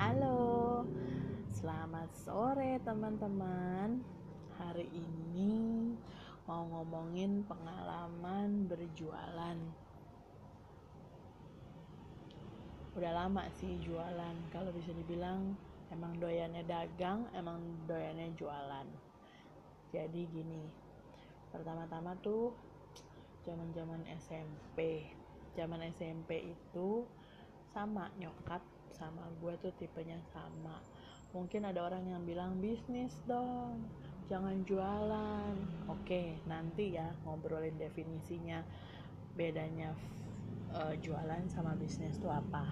Halo, selamat sore teman-teman. Hari ini mau ngomongin pengalaman berjualan. Udah lama sih jualan, kalau bisa dibilang emang doyannya dagang, emang doyannya jualan. Jadi gini, pertama-tama tuh zaman-zaman SMP. Zaman SMP itu sama nyokap sama gue tuh tipenya sama. Mungkin ada orang yang bilang bisnis dong jangan jualan. Oke nanti ya ngobrolin definisinya bedanya uh, jualan sama bisnis tuh apa.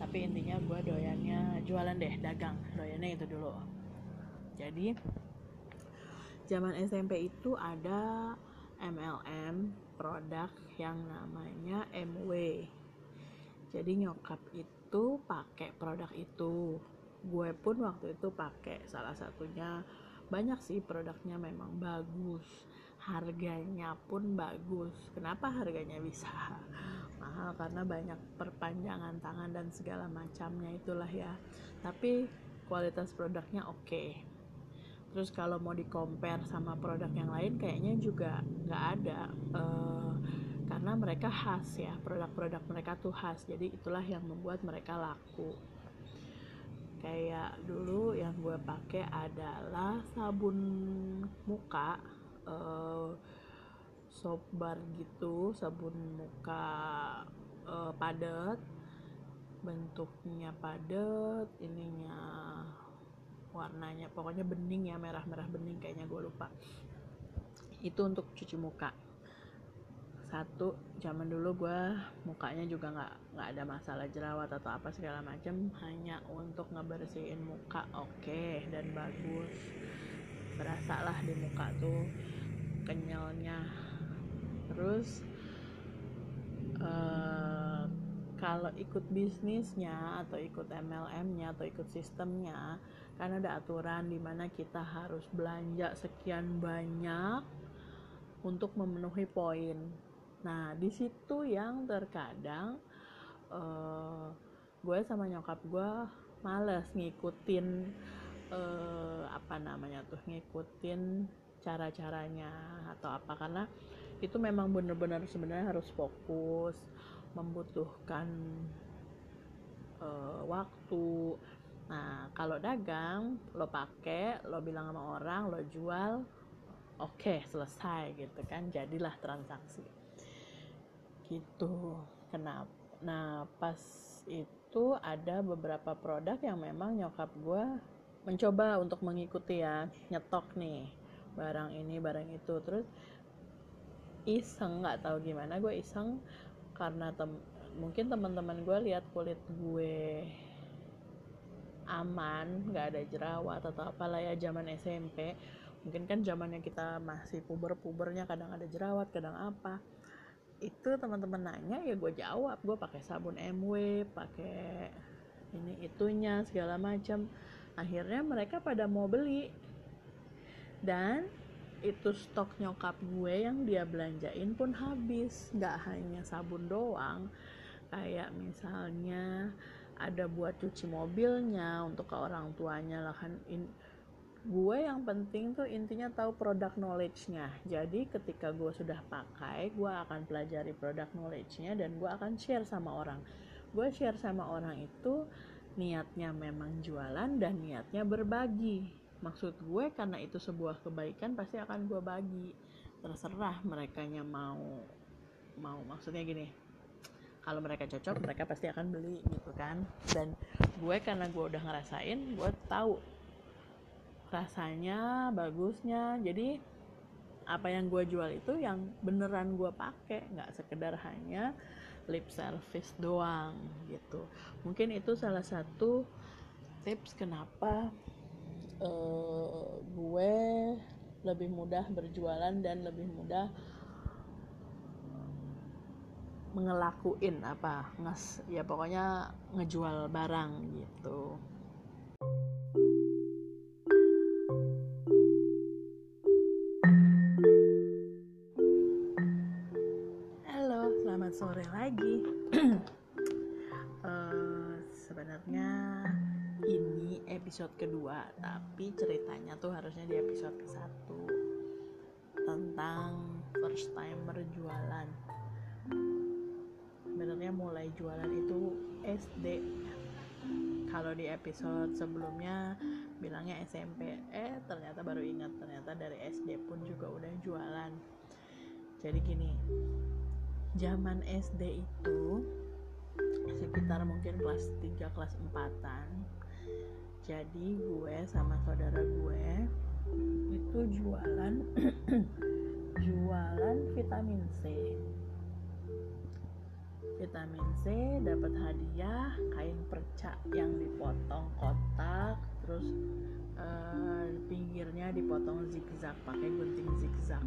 Tapi intinya gue doyannya jualan deh dagang. Doyannya itu dulu. Jadi zaman SMP itu ada MLM produk yang namanya MW jadi nyokap itu pakai produk itu. Gue pun waktu itu pakai salah satunya. Banyak sih produknya memang bagus. Harganya pun bagus. Kenapa harganya bisa mahal? Karena banyak perpanjangan tangan dan segala macamnya itulah ya. Tapi kualitas produknya oke. Okay. terus kalau mau di compare sama produk yang lain kayaknya juga nggak ada. Uh, karena mereka khas ya produk-produk mereka tuh khas. Jadi itulah yang membuat mereka laku. Kayak dulu yang gue pakai adalah sabun muka uh, soap bar gitu sabun muka uh, padat bentuknya padat ininya warnanya pokoknya bening ya merah-merah bening kayaknya gue lupa. Itu untuk cuci muka satu zaman dulu gue mukanya juga nggak nggak ada masalah jerawat atau apa segala macam hanya untuk ngebersihin muka oke okay, dan bagus. Berasa lah di muka tuh kenyalnya. Terus uh, kalau ikut bisnisnya atau ikut MLM-nya atau ikut sistemnya kan ada aturan di mana kita harus belanja sekian banyak untuk memenuhi poin Nah, di situ yang terkadang uh, gue sama nyokap gue males ngikutin uh, apa namanya tuh ngikutin cara-caranya atau apa. Karena itu memang benar-benar sebenarnya harus fokus membutuhkan uh, waktu. Nah kalau dagang lo pakai lo bilang sama orang lo jual oke okay, selesai gitu kan jadilah transaksi gitu. Kenapa nah pas itu ada beberapa produk yang memang nyokap gue mencoba untuk mengikuti ya nyetok nih barang ini barang itu. Terus iseng nggak tahu gimana gue iseng karena tem mungkin teman-teman gue lihat kulit gue aman nggak ada jerawat atau apalah ya zaman SMP mungkin kan zamannya kita masih puber-pubernya kadang ada jerawat kadang apa itu teman-teman nanya ya gue jawab. Gue pakai sabun MW pakai ini itunya segala macam akhirnya mereka pada mau beli. Dan itu stok nyokap gue yang dia belanjain pun habis. Nggak hanya sabun doang. Kayak misalnya ada buat cuci mobilnya untuk ke orang tuanya lah kan gue yang penting tuh intinya tahu produk knowledge-nya. Jadi ketika gue sudah pakai gue akan pelajari produk knowledge-nya dan gue akan share sama orang. Gue share sama orang itu niatnya memang jualan dan niatnya berbagi. Maksud gue karena itu sebuah kebaikan pasti akan gue bagi. Terserah mereka mau mau maksudnya gini. Kalau mereka cocok mereka pasti akan beli gitu kan. Dan gue karena gue udah ngerasain gue tahu rasanya bagusnya. Jadi apa yang gue jual itu yang beneran gue pakai nggak sekedar hanya lip service doang gitu. Mungkin itu salah satu tips kenapa uh, gue lebih mudah berjualan dan lebih mudah mengelakuin apa nges ya pokoknya ngejual barang gitu episode kedua tapi ceritanya tuh harusnya di episode ke satu tentang first timer jualan. Sebenarnya mulai jualan itu SD kalau di episode sebelumnya bilangnya SMP eh ternyata baru ingat ternyata dari SD pun juga udah jualan. Jadi gini zaman SD itu sekitar mungkin kelas 3 kelas 4an jadi gue sama saudara gue itu jualan jualan vitamin C. Vitamin C dapat hadiah kain perca yang dipotong kotak terus uh, pinggirnya dipotong zigzag pakai gunting zigzag.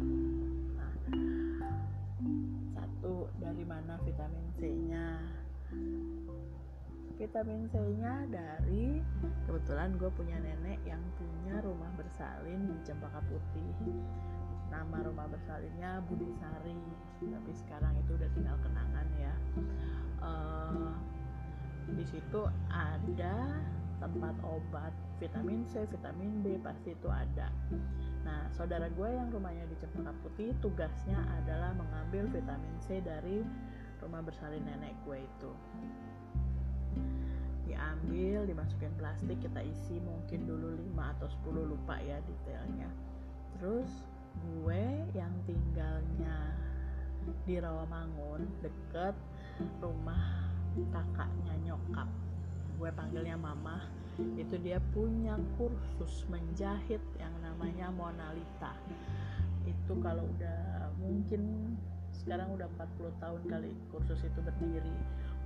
Nah satu dari mana vitamin C-nya vitamin C-nya dari kebetulan gue punya nenek yang punya rumah bersalin di Cempaka Putih nama rumah bersalinnya Budi Sari tapi sekarang itu udah tinggal kenangan ya uh, di situ ada tempat obat vitamin C, vitamin B pasti itu ada. Nah, saudara gue yang rumahnya di Cempaka Putih tugasnya adalah mengambil vitamin C dari rumah bersalin nenek gue itu. Diambil, dimasukin plastik, kita isi mungkin dulu 5 atau 10 lupa ya detailnya. Terus gue yang tinggalnya di Rawamangun deket rumah kakaknya nyokap. Gue panggilnya mama. Itu dia punya kursus menjahit yang namanya Monalita itu kalau udah mungkin sekarang udah 40 tahun kali kursus itu berdiri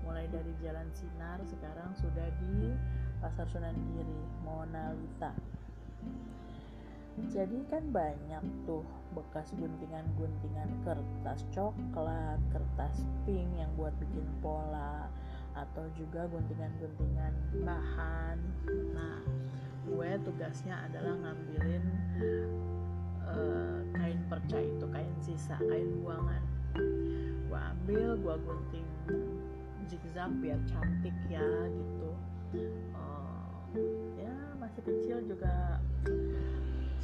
mulai dari Jalan Sinar sekarang sudah di Pasar Sunan Giri Monalita jadi kan banyak tuh bekas guntingan-guntingan kertas coklat, kertas pink yang buat bikin pola atau juga guntingan-guntingan bahan. Nah, gue tugasnya adalah ngambilin uh, kain perca itu, kain sisa, kain buangan. Gue ambil, gue gunting zigzag biar cantik ya gitu. Uh, ya masih kecil juga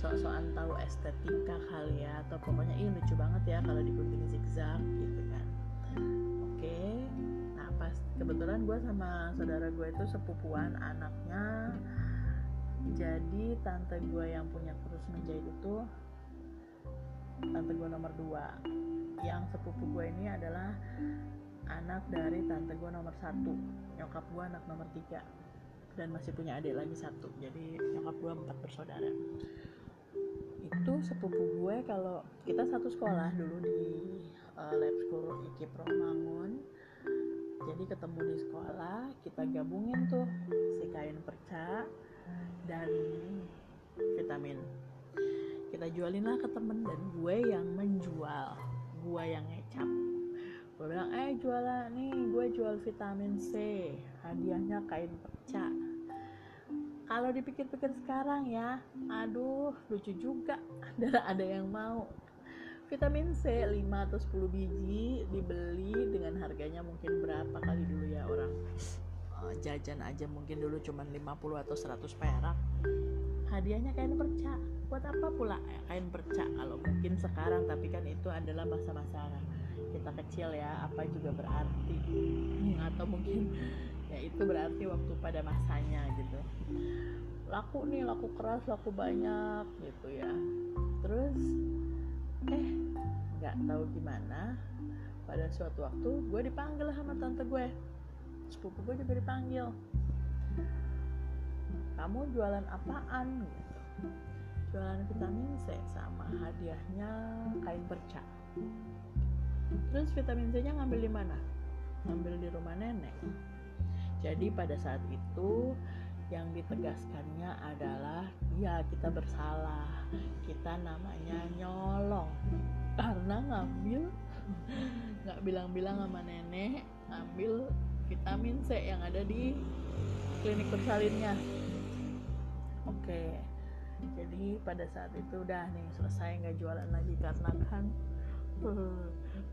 sok-sokan tahu estetika kali ya atau pokoknya ini lucu banget ya kalau digunting zigzag gitu kan. Oke nah pas kebetulan gue sama saudara gue itu sepupuan anaknya. Jadi tante gue yang punya kursus menjahit itu tante gue nomor dua. Yang sepupu gue ini adalah anak dari tante gue nomor satu nyokap gue anak nomor tiga dan masih punya adik lagi satu jadi nyokap gue empat bersaudara. Itu sepupu gue kalau kita satu sekolah dulu di uh, lab school IKIP Romangun jadi ketemu di sekolah kita gabungin tuh si kain perca dan vitamin. Kita jualin lah ke temen dan gue yang menjual gue yang ngecap gue bilang eh jualan nih gue jual vitamin C hadiahnya kain perca kalau dipikir-pikir sekarang ya aduh lucu juga. Dan ada yang mau. Vitamin C 5 atau 10 biji dibeli dengan harganya mungkin berapa kali dulu ya orang? Uh, jajan aja mungkin dulu cuma 50 atau 100 perak. Hadiahnya kain perca. Buat apa pula ya, kain perca kalau mungkin sekarang? Tapi kan itu adalah masa-masa kita kecil ya apa juga berarti. Atau mungkin ya itu berarti waktu pada masanya gitu. Laku nih laku keras laku banyak gitu ya. Terus eh nggak tahu gimana pada suatu waktu gue dipanggil sama tante gue. Sepupu gue juga dipanggil. Kamu jualan apaan? gitu. Jualan vitamin C sama hadiahnya kain perca terus vitamin C nya ngambil di mana? Ngambil di rumah nenek. Jadi pada saat itu yang ditegaskannya adalah ya kita bersalah. Kita namanya nyolong. Karena ngambil nggak bilang-bilang sama nenek ngambil vitamin C yang ada di klinik bersalinnya. Oke. Jadi pada saat itu udah nih selesai nggak jualan lagi karena kan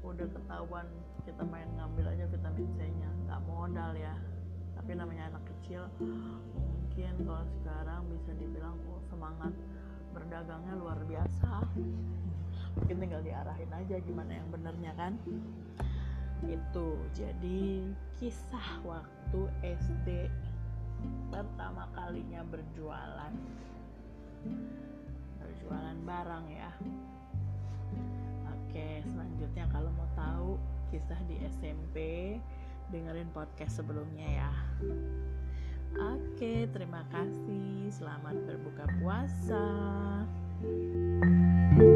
udah ketahuan kita main ngambil aja vitamin C nya. Nggak modal ya. Tapi namanya anak kecil mungkin kalau sekarang bisa dibilang oh, semangat berdagangnya luar biasa. Mungkin tinggal diarahin aja gimana yang benernya kan. Itu jadi kisah waktu SD pertama kalinya berjualan. Berjualan barang ya selanjutnya kalau mau tahu kisah di SMP dengerin podcast sebelumnya ya Oke, terima kasih. Selamat berbuka puasa. thank you